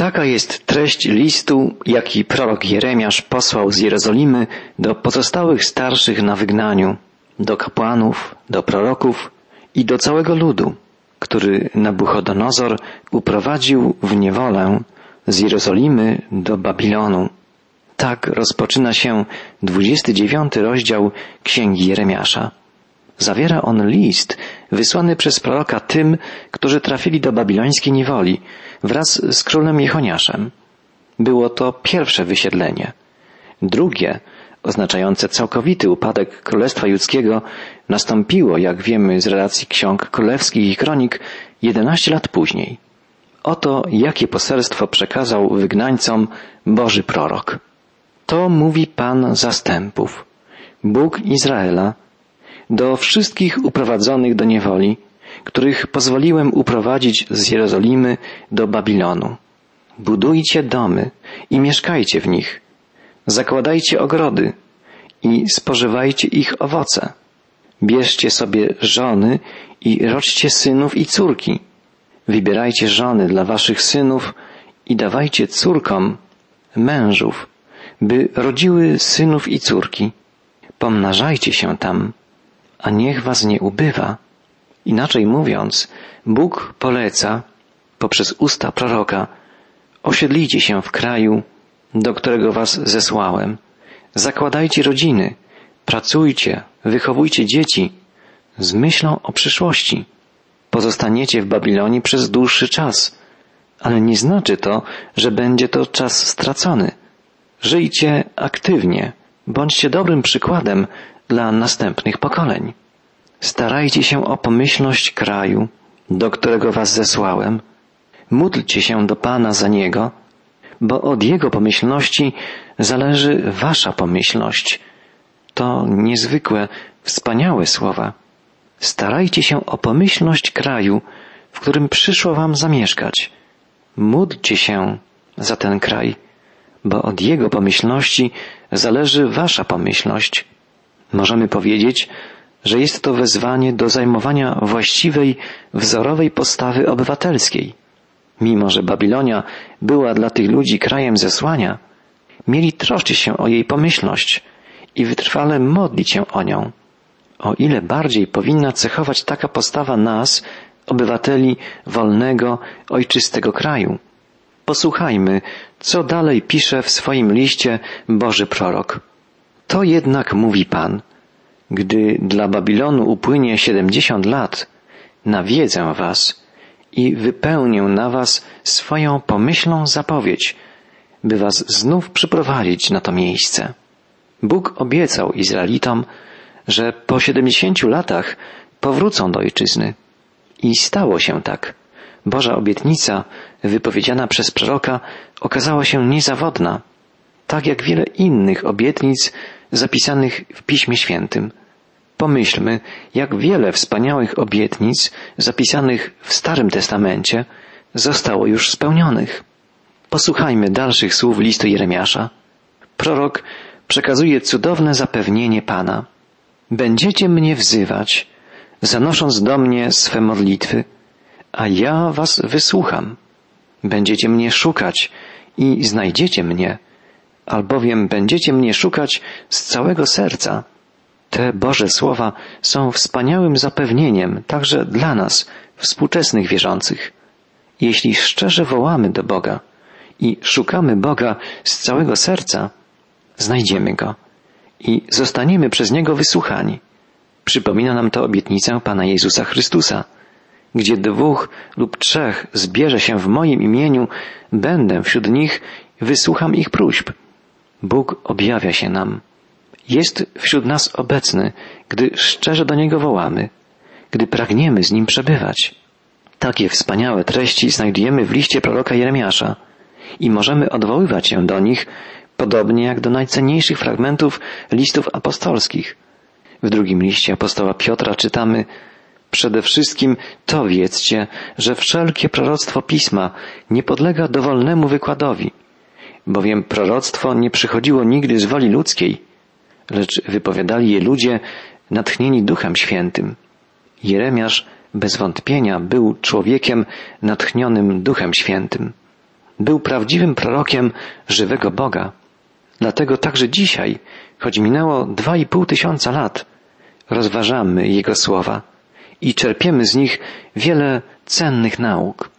Taka jest treść listu, jaki prorok Jeremiasz posłał z Jerozolimy do pozostałych starszych na wygnaniu, do kapłanów, do proroków i do całego ludu, który Nabuchodonozor uprowadził w niewolę z Jerozolimy do Babilonu. Tak rozpoczyna się 29 rozdział Księgi Jeremiasza. Zawiera on list wysłany przez proroka tym, którzy trafili do babilońskiej niewoli wraz z królem Jechoniaszem. Było to pierwsze wysiedlenie. Drugie, oznaczające całkowity upadek Królestwa Judzkiego, nastąpiło, jak wiemy z relacji ksiąg królewskich i kronik, 11 lat później. Oto jakie poselstwo przekazał wygnańcom Boży prorok. To mówi Pan zastępów, Bóg Izraela, do wszystkich uprowadzonych do niewoli, których pozwoliłem uprowadzić z Jerozolimy do Babilonu. Budujcie domy i mieszkajcie w nich. Zakładajcie ogrody i spożywajcie ich owoce. Bierzcie sobie żony i rodźcie synów i córki. Wybierajcie żony dla waszych synów i dawajcie córkom mężów, by rodziły synów i córki. Pomnażajcie się tam a niech was nie ubywa. Inaczej mówiąc, Bóg poleca poprzez usta proroka, osiedlijcie się w kraju, do którego was zesłałem. Zakładajcie rodziny, pracujcie, wychowujcie dzieci z myślą o przyszłości. Pozostaniecie w Babilonie przez dłuższy czas, ale nie znaczy to, że będzie to czas stracony. Żyjcie aktywnie, bądźcie dobrym przykładem dla następnych pokoleń. Starajcie się o pomyślność kraju, do którego was zesłałem. Módlcie się do Pana za niego, bo od jego pomyślności zależy wasza pomyślność. To niezwykłe, wspaniałe słowa. Starajcie się o pomyślność kraju, w którym przyszło wam zamieszkać. Módlcie się za ten kraj, bo od jego pomyślności zależy wasza pomyślność. Możemy powiedzieć, że jest to wezwanie do zajmowania właściwej, wzorowej postawy obywatelskiej. Mimo, że Babilonia była dla tych ludzi krajem zesłania, mieli troszczyć się o jej pomyślność i wytrwale modlić się o nią. O ile bardziej powinna cechować taka postawa nas, obywateli wolnego, ojczystego kraju. Posłuchajmy, co dalej pisze w swoim liście Boży prorok. To jednak mówi Pan, gdy dla Babilonu upłynie siedemdziesiąt lat, nawiedzę was i wypełnię na was swoją pomyślną zapowiedź, by was znów przyprowadzić na to miejsce. Bóg obiecał Izraelitom, że po siedemdziesięciu latach powrócą do ojczyzny. I stało się tak. Boża obietnica, wypowiedziana przez proroka, okazała się niezawodna, tak jak wiele innych obietnic zapisanych w Piśmie Świętym. Pomyślmy, jak wiele wspaniałych obietnic zapisanych w Starym Testamencie zostało już spełnionych. Posłuchajmy dalszych słów listu Jeremiasza. Prorok przekazuje cudowne zapewnienie Pana. Będziecie mnie wzywać, zanosząc do mnie swe modlitwy, a ja was wysłucham. Będziecie mnie szukać i znajdziecie mnie, albowiem będziecie mnie szukać z całego serca. Te Boże słowa są wspaniałym zapewnieniem także dla nas, współczesnych wierzących. Jeśli szczerze wołamy do Boga i szukamy Boga z całego serca, znajdziemy Go i zostaniemy przez Niego wysłuchani. Przypomina nam to obietnicę Pana Jezusa Chrystusa. Gdzie dwóch lub trzech zbierze się w moim imieniu, będę wśród nich, wysłucham ich próśb. Bóg objawia się nam jest wśród nas obecny, gdy szczerze do Niego wołamy, gdy pragniemy z Nim przebywać. Takie wspaniałe treści znajdujemy w liście proroka Jeremiasza i możemy odwoływać się do nich, podobnie jak do najcenniejszych fragmentów listów apostolskich. W drugim liście apostoła Piotra czytamy Przede wszystkim to wiedzcie, że wszelkie proroctwo pisma nie podlega dowolnemu wykładowi, bowiem proroctwo nie przychodziło nigdy z woli ludzkiej, lecz wypowiadali je ludzie natchnieni Duchem Świętym. Jeremiasz bez wątpienia był człowiekiem natchnionym Duchem Świętym. był prawdziwym prorokiem żywego Boga. Dlatego także dzisiaj, choć minęło dwa i pół tysiąca lat, rozważamy Jego słowa i czerpiemy z nich wiele cennych nauk.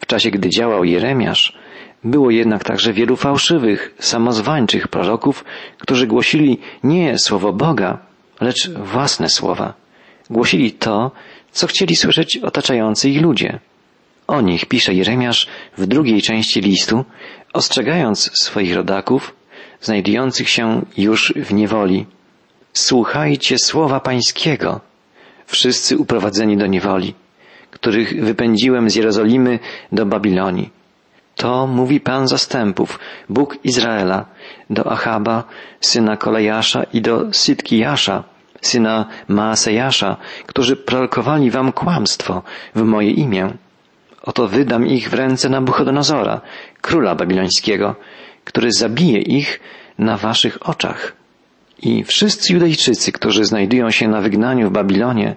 W czasie, gdy działał Jeremiasz, było jednak także wielu fałszywych, samozwańczych proroków, którzy głosili nie słowo Boga, lecz własne słowa. Głosili to, co chcieli słyszeć otaczający ich ludzie. O nich pisze Jeremiasz w drugiej części listu, ostrzegając swoich rodaków, znajdujących się już w niewoli. Słuchajcie słowa Pańskiego, wszyscy uprowadzeni do niewoli, których wypędziłem z Jerozolimy do Babilonii. To mówi Pan zastępów, Bóg Izraela, do Achaba, syna Kolejasza i do Sytkijasza, syna Maasejasza, którzy prorokowali wam kłamstwo w moje imię. Oto wydam ich w ręce Nabuchodonozora, króla babilońskiego, który zabije ich na waszych oczach. I wszyscy Judejczycy, którzy znajdują się na wygnaniu w Babilonie,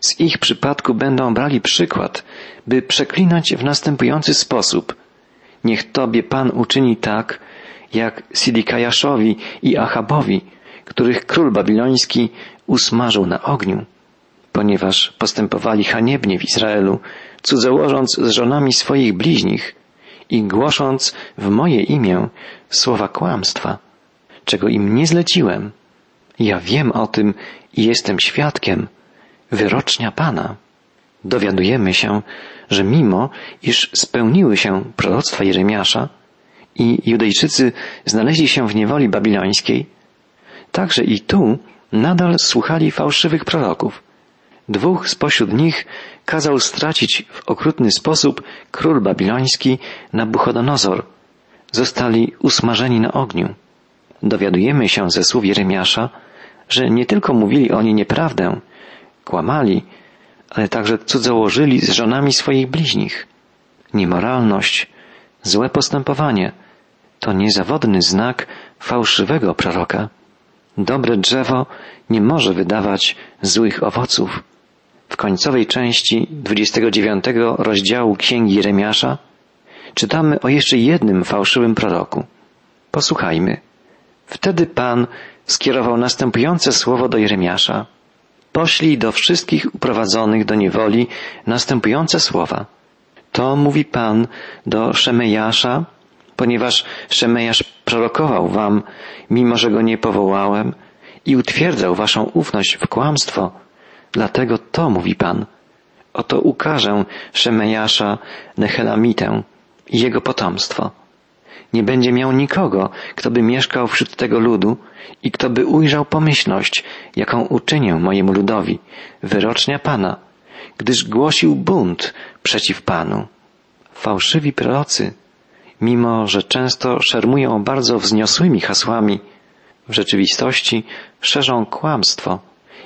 z ich przypadku będą brali przykład, by przeklinać w następujący sposób. Niech Tobie Pan uczyni tak, jak Sidikajaszowi i Achabowi, których król babiloński usmażył na ogniu, ponieważ postępowali haniebnie w Izraelu, cudzołożąc z żonami swoich bliźnich i głosząc w moje imię słowa kłamstwa, czego im nie zleciłem. Ja wiem o tym i jestem świadkiem wyrocznia Pana. Dowiadujemy się, że mimo iż spełniły się proroctwa Jeremiasza i Judejczycy znaleźli się w niewoli babilońskiej, także i tu nadal słuchali fałszywych proroków. Dwóch spośród nich kazał stracić w okrutny sposób król babiloński Nabuchodonozor. Zostali usmażeni na ogniu. Dowiadujemy się ze słów Jeremiasza, że nie tylko mówili oni nieprawdę, kłamali, ale także cudzołożyli z żonami swoich bliźnich. Niemoralność, złe postępowanie to niezawodny znak fałszywego proroka. Dobre drzewo nie może wydawać złych owoców. W końcowej części 29 rozdziału Księgi Jeremiasza czytamy o jeszcze jednym fałszywym proroku. Posłuchajmy. Wtedy Pan skierował następujące słowo do Jeremiasza. Poślij do wszystkich uprowadzonych do niewoli następujące słowa. To mówi Pan do Szemejasza, ponieważ Szemejasz prorokował wam, mimo że go nie powołałem i utwierdzał waszą ufność w kłamstwo. Dlatego to mówi Pan. Oto ukażę Szemejasza Nehelamitę i jego potomstwo. Nie będzie miał nikogo, kto by mieszkał wśród tego ludu i kto by ujrzał pomyślność, jaką uczynię mojemu ludowi, wyrocznia Pana, gdyż głosił bunt przeciw Panu. Fałszywi prorocy mimo że często szermują bardzo wzniosłymi hasłami, w rzeczywistości szerzą kłamstwo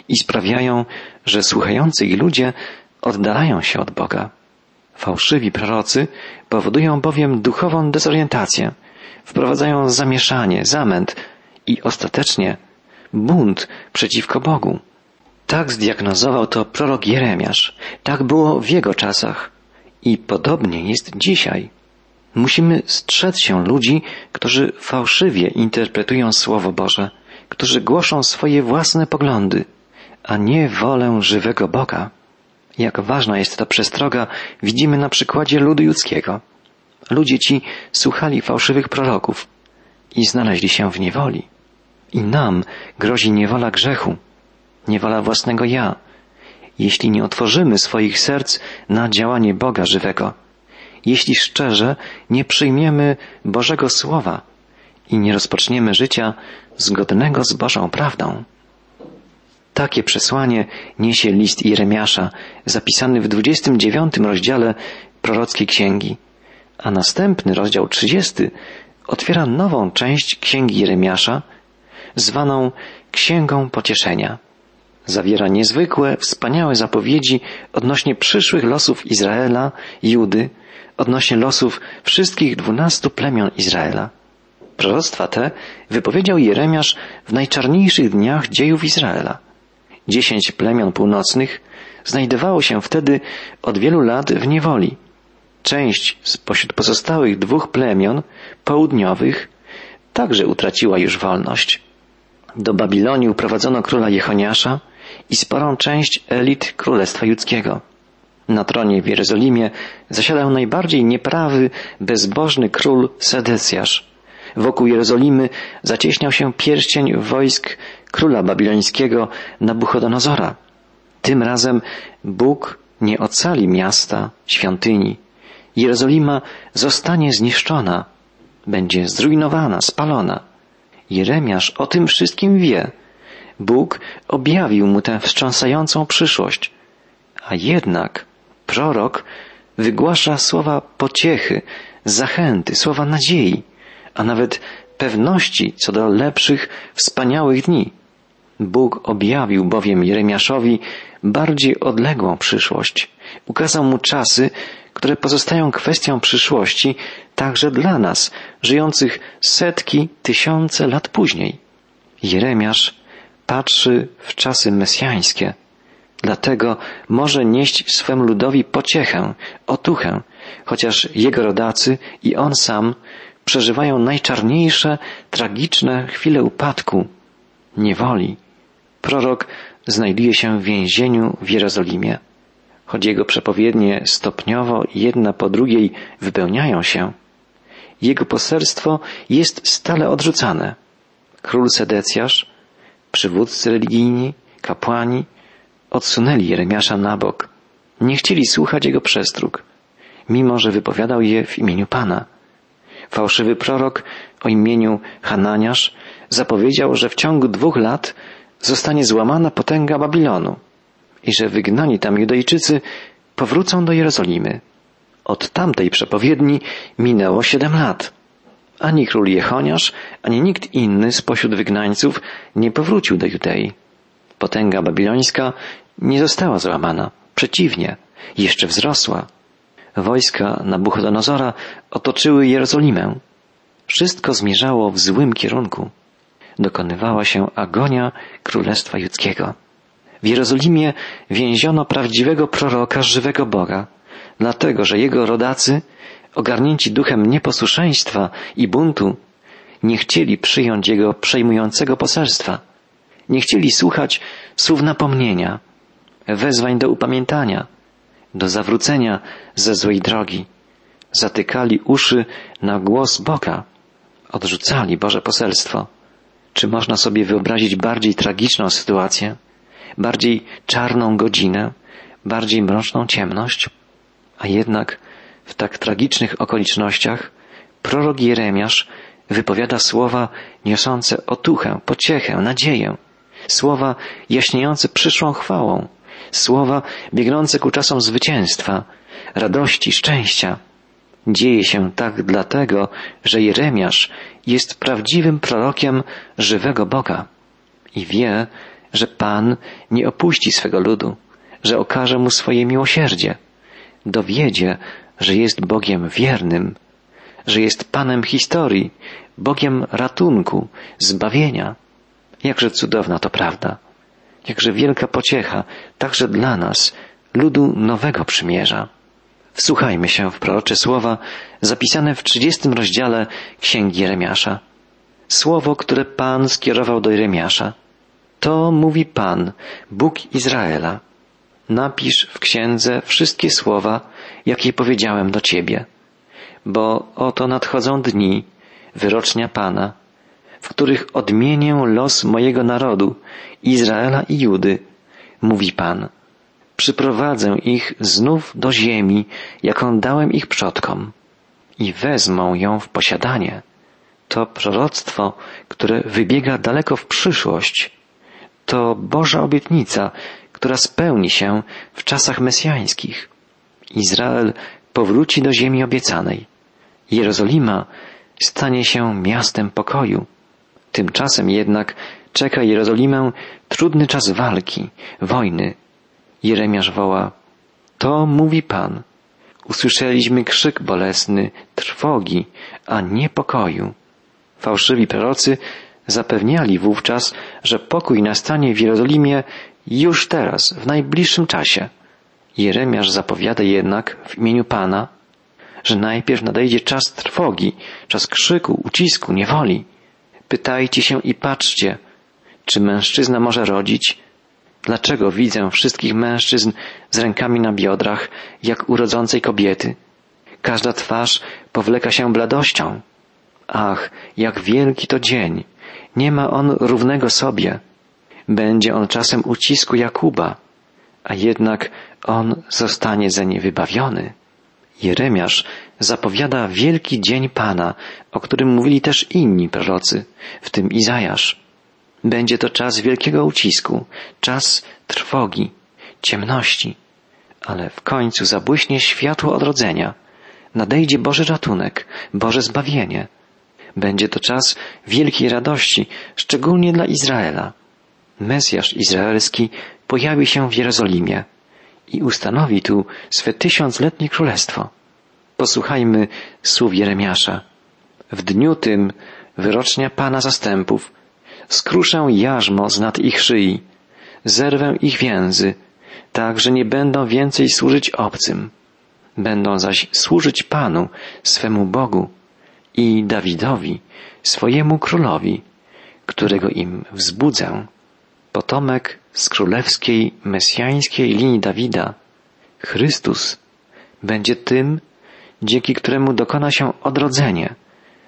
i sprawiają, że słuchający ich ludzie oddalają się od Boga. Fałszywi prorocy powodują bowiem duchową dezorientację, wprowadzają zamieszanie, zamęt i ostatecznie bunt przeciwko Bogu. Tak zdiagnozował to prorok Jeremiasz. Tak było w jego czasach i podobnie jest dzisiaj. Musimy strzec się ludzi, którzy fałszywie interpretują Słowo Boże, którzy głoszą swoje własne poglądy, a nie wolę żywego Boga. Jak ważna jest ta przestroga, widzimy na przykładzie ludu judzkiego. Ludzie ci słuchali fałszywych proroków i znaleźli się w niewoli. I nam grozi niewola grzechu, niewola własnego ja, jeśli nie otworzymy swoich serc na działanie Boga żywego jeśli szczerze nie przyjmiemy Bożego Słowa i nie rozpoczniemy życia zgodnego z Bożą prawdą. Takie przesłanie niesie list Jeremiasza, zapisany w 29 rozdziale prorockiej księgi, a następny rozdział 30 otwiera nową część księgi Jeremiasza, zwaną Księgą Pocieszenia. Zawiera niezwykłe, wspaniałe zapowiedzi odnośnie przyszłych losów Izraela, Judy, odnośnie losów wszystkich dwunastu plemion Izraela. Proroctwa te wypowiedział Jeremiasz w najczarniejszych dniach dziejów Izraela. Dziesięć plemion północnych znajdowało się wtedy od wielu lat w niewoli. część spośród pozostałych dwóch plemion południowych także utraciła już wolność. Do Babilonii uprowadzono króla Jechoniasza i sporą część elit Królestwa Judzkiego. Na tronie w Jerozolimie zasiadał najbardziej nieprawy, bezbożny król Sedecjasz. Wokół Jerozolimy zacieśniał się pierścień wojsk króla babilońskiego Nabuchodonozora. Tym razem Bóg nie ocali miasta, świątyni. Jerozolima zostanie zniszczona, będzie zrujnowana, spalona. Jeremiasz o tym wszystkim wie. Bóg objawił mu tę wstrząsającą przyszłość. A jednak prorok wygłasza słowa pociechy, zachęty, słowa nadziei, a nawet pewności co do lepszych, wspaniałych dni. Bóg objawił bowiem Jeremiaszowi bardziej odległą przyszłość. Ukazał mu czasy, które pozostają kwestią przyszłości także dla nas, żyjących setki, tysiące lat później. Jeremiasz patrzy w czasy mesjańskie. Dlatego może nieść swemu ludowi pociechę, otuchę, chociaż jego rodacy i on sam przeżywają najczarniejsze, tragiczne chwile upadku, niewoli. Prorok znajduje się w więzieniu w Jerozolimie. Choć jego przepowiednie stopniowo jedna po drugiej wypełniają się, jego poselstwo jest stale odrzucane. Król Sedecjasz, przywódcy religijni, kapłani odsunęli Jeremiasza na bok. Nie chcieli słuchać jego przestróg, mimo że wypowiadał je w imieniu Pana. Fałszywy prorok o imieniu Hananiasz zapowiedział, że w ciągu dwóch lat zostanie złamana potęga Babilonu i że wygnani tam Judejczycy powrócą do Jerozolimy. Od tamtej przepowiedni minęło siedem lat. Ani król Jechoniasz, ani nikt inny spośród wygnańców nie powrócił do Judei. Potęga babilońska nie została złamana. Przeciwnie, jeszcze wzrosła. Wojska Nabuchodonozora otoczyły Jerozolimę. Wszystko zmierzało w złym kierunku. Dokonywała się agonia Królestwa Judzkiego. W Jerozolimie więziono prawdziwego proroka żywego Boga, dlatego że jego rodacy, ogarnięci duchem nieposłuszeństwa i buntu, nie chcieli przyjąć jego przejmującego poselstwa, nie chcieli słuchać słów napomnienia, wezwań do upamiętania, do zawrócenia ze złej drogi. Zatykali uszy na głos Boga, odrzucali Boże poselstwo. Czy można sobie wyobrazić bardziej tragiczną sytuację, bardziej czarną godzinę, bardziej mroczną ciemność? A jednak w tak tragicznych okolicznościach prorok Jeremiasz wypowiada słowa niosące otuchę, pociechę, nadzieję, słowa jaśniejące przyszłą chwałą, słowa biegnące ku czasom zwycięstwa, radości, szczęścia. Dzieje się tak dlatego, że Jeremiasz jest prawdziwym prorokiem żywego Boga i wie, że Pan nie opuści swego ludu, że okaże mu swoje miłosierdzie. Dowiedzie, że jest Bogiem wiernym, że jest Panem historii, Bogiem ratunku, zbawienia. Jakże cudowna to prawda. Jakże wielka pociecha, także dla nas, ludu nowego przymierza. Wsłuchajmy się w prorocze słowa zapisane w trzydziestym rozdziale Księgi Jeremiasza. Słowo, które Pan skierował do Jeremiasza. To mówi Pan, Bóg Izraela. Napisz w księdze wszystkie słowa, jakie powiedziałem do Ciebie. Bo oto nadchodzą dni, wyrocznia Pana, w których odmienię los mojego narodu, Izraela i Judy, mówi Pan. Przyprowadzę ich znów do ziemi, jaką dałem ich przodkom, i wezmą ją w posiadanie. To proroctwo, które wybiega daleko w przyszłość. To Boża obietnica, która spełni się w czasach mesjańskich. Izrael powróci do ziemi obiecanej. Jerozolima stanie się miastem pokoju. Tymczasem jednak czeka Jerozolimę trudny czas walki, wojny. Jeremiasz woła, to mówi Pan. Usłyszeliśmy krzyk bolesny, trwogi, a nie pokoju. Fałszywi prorocy zapewniali wówczas, że pokój nastanie w Jerozolimie już teraz, w najbliższym czasie. Jeremiasz zapowiada jednak w imieniu Pana, że najpierw nadejdzie czas trwogi, czas krzyku, ucisku, niewoli. Pytajcie się i patrzcie, czy mężczyzna może rodzić? Dlaczego widzę wszystkich mężczyzn z rękami na biodrach, jak urodzącej kobiety? Każda twarz powleka się bladością. Ach, jak wielki to dzień! Nie ma on równego sobie. Będzie on czasem ucisku Jakuba, a jednak on zostanie nie wybawiony. Jeremiasz zapowiada wielki dzień Pana, o którym mówili też inni prorocy, w tym Izajasz. Będzie to czas wielkiego ucisku, czas trwogi, ciemności, ale w końcu zabłyśnie światło odrodzenia. Nadejdzie Boży ratunek, Boże zbawienie. Będzie to czas wielkiej radości, szczególnie dla Izraela. Mesjasz izraelski pojawi się w Jerozolimie i ustanowi tu swe tysiącletnie królestwo. Posłuchajmy słów Jeremiasza. W dniu tym wyrocznia Pana zastępów skruszę jarzmo z nad ich szyi, zerwę ich więzy, tak, że nie będą więcej służyć obcym. Będą zaś służyć Panu, swemu Bogu i Dawidowi, swojemu królowi, którego im wzbudzę. Potomek z królewskiej, mesjańskiej linii Dawida, Chrystus, będzie tym, dzięki któremu dokona się odrodzenie,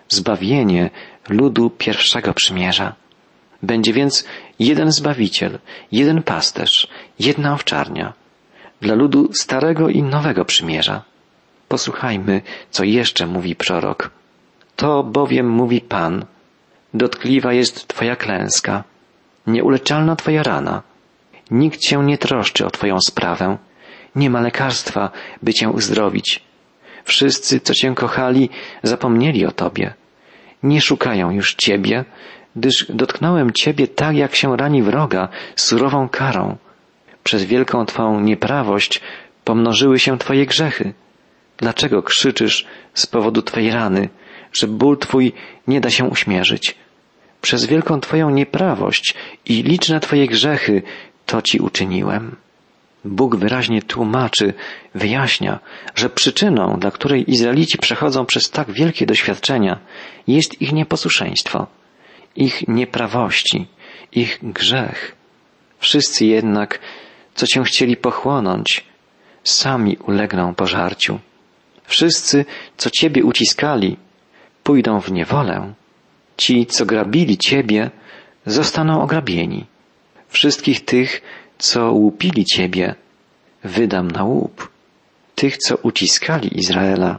zbawienie ludu pierwszego przymierza. Będzie więc jeden Zbawiciel, jeden pasterz, jedna owczarnia dla ludu starego i nowego przymierza. Posłuchajmy, co jeszcze mówi prorok. To bowiem mówi Pan, dotkliwa jest Twoja klęska, nieuleczalna Twoja rana. Nikt się nie troszczy o Twoją sprawę, nie ma lekarstwa, by Cię uzdrowić. Wszyscy, co Cię kochali, zapomnieli o Tobie. Nie szukają już Ciebie, gdyż dotknąłem Ciebie tak, jak się rani wroga, surową karą. Przez wielką Twą nieprawość pomnożyły się Twoje grzechy. Dlaczego krzyczysz z powodu Twej rany, że ból Twój nie da się uśmierzyć? Przez wielką Twoją nieprawość i liczne Twoje grzechy to Ci uczyniłem. Bóg wyraźnie tłumaczy, wyjaśnia, że przyczyną, dla której Izraelici przechodzą przez tak wielkie doświadczenia, jest ich nieposłuszeństwo ich nieprawości, ich grzech. Wszyscy jednak, co cię chcieli pochłonąć, sami ulegną pożarciu. Wszyscy, co ciebie uciskali, pójdą w niewolę. Ci, co grabili ciebie, zostaną ograbieni. Wszystkich tych, co łupili ciebie, wydam na łup. Tych, co uciskali Izraela,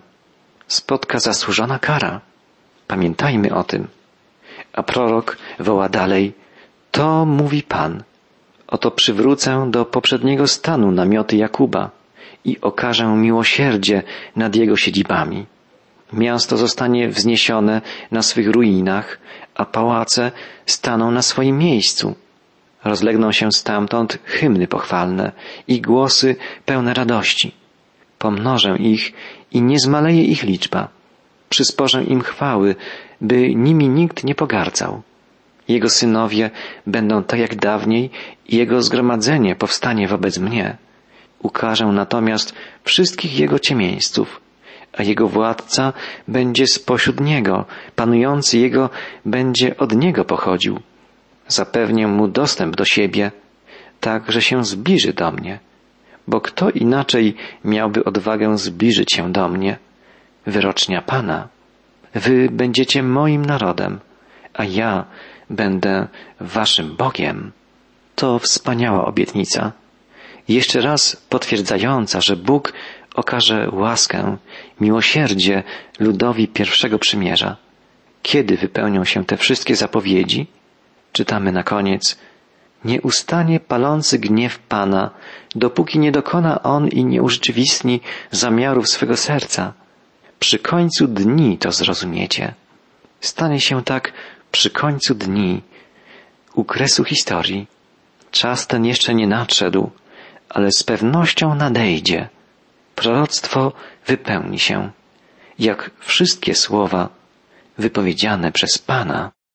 spotka zasłużona kara. Pamiętajmy o tym. A prorok woła dalej, to mówi Pan. Oto przywrócę do poprzedniego stanu namioty Jakuba i okażę miłosierdzie nad jego siedzibami. Miasto zostanie wzniesione na swych ruinach, a pałace staną na swoim miejscu. Rozlegną się stamtąd hymny pochwalne i głosy pełne radości. Pomnożę ich i nie zmaleje ich liczba. Przysporzę im chwały, by nimi nikt nie pogardzał. Jego synowie będą tak jak dawniej i jego zgromadzenie powstanie wobec mnie. Ukażę natomiast wszystkich jego ciemieńców, a jego władca będzie spośród niego, panujący jego będzie od niego pochodził. Zapewnię mu dostęp do siebie, tak, że się zbliży do mnie. Bo kto inaczej miałby odwagę zbliżyć się do mnie? Wyrocznia Pana. Wy będziecie moim narodem, a ja będę waszym Bogiem. To wspaniała obietnica. Jeszcze raz potwierdzająca, że Bóg okaże łaskę, miłosierdzie ludowi pierwszego przymierza. Kiedy wypełnią się te wszystkie zapowiedzi? Czytamy na koniec. Nie ustanie palący gniew Pana, dopóki nie dokona On i nie urzeczywistni zamiarów swego serca. Przy końcu dni to zrozumiecie. Stanie się tak przy końcu dni, u kresu historii. Czas ten jeszcze nie nadszedł, ale z pewnością nadejdzie. Proroctwo wypełni się, jak wszystkie słowa wypowiedziane przez Pana.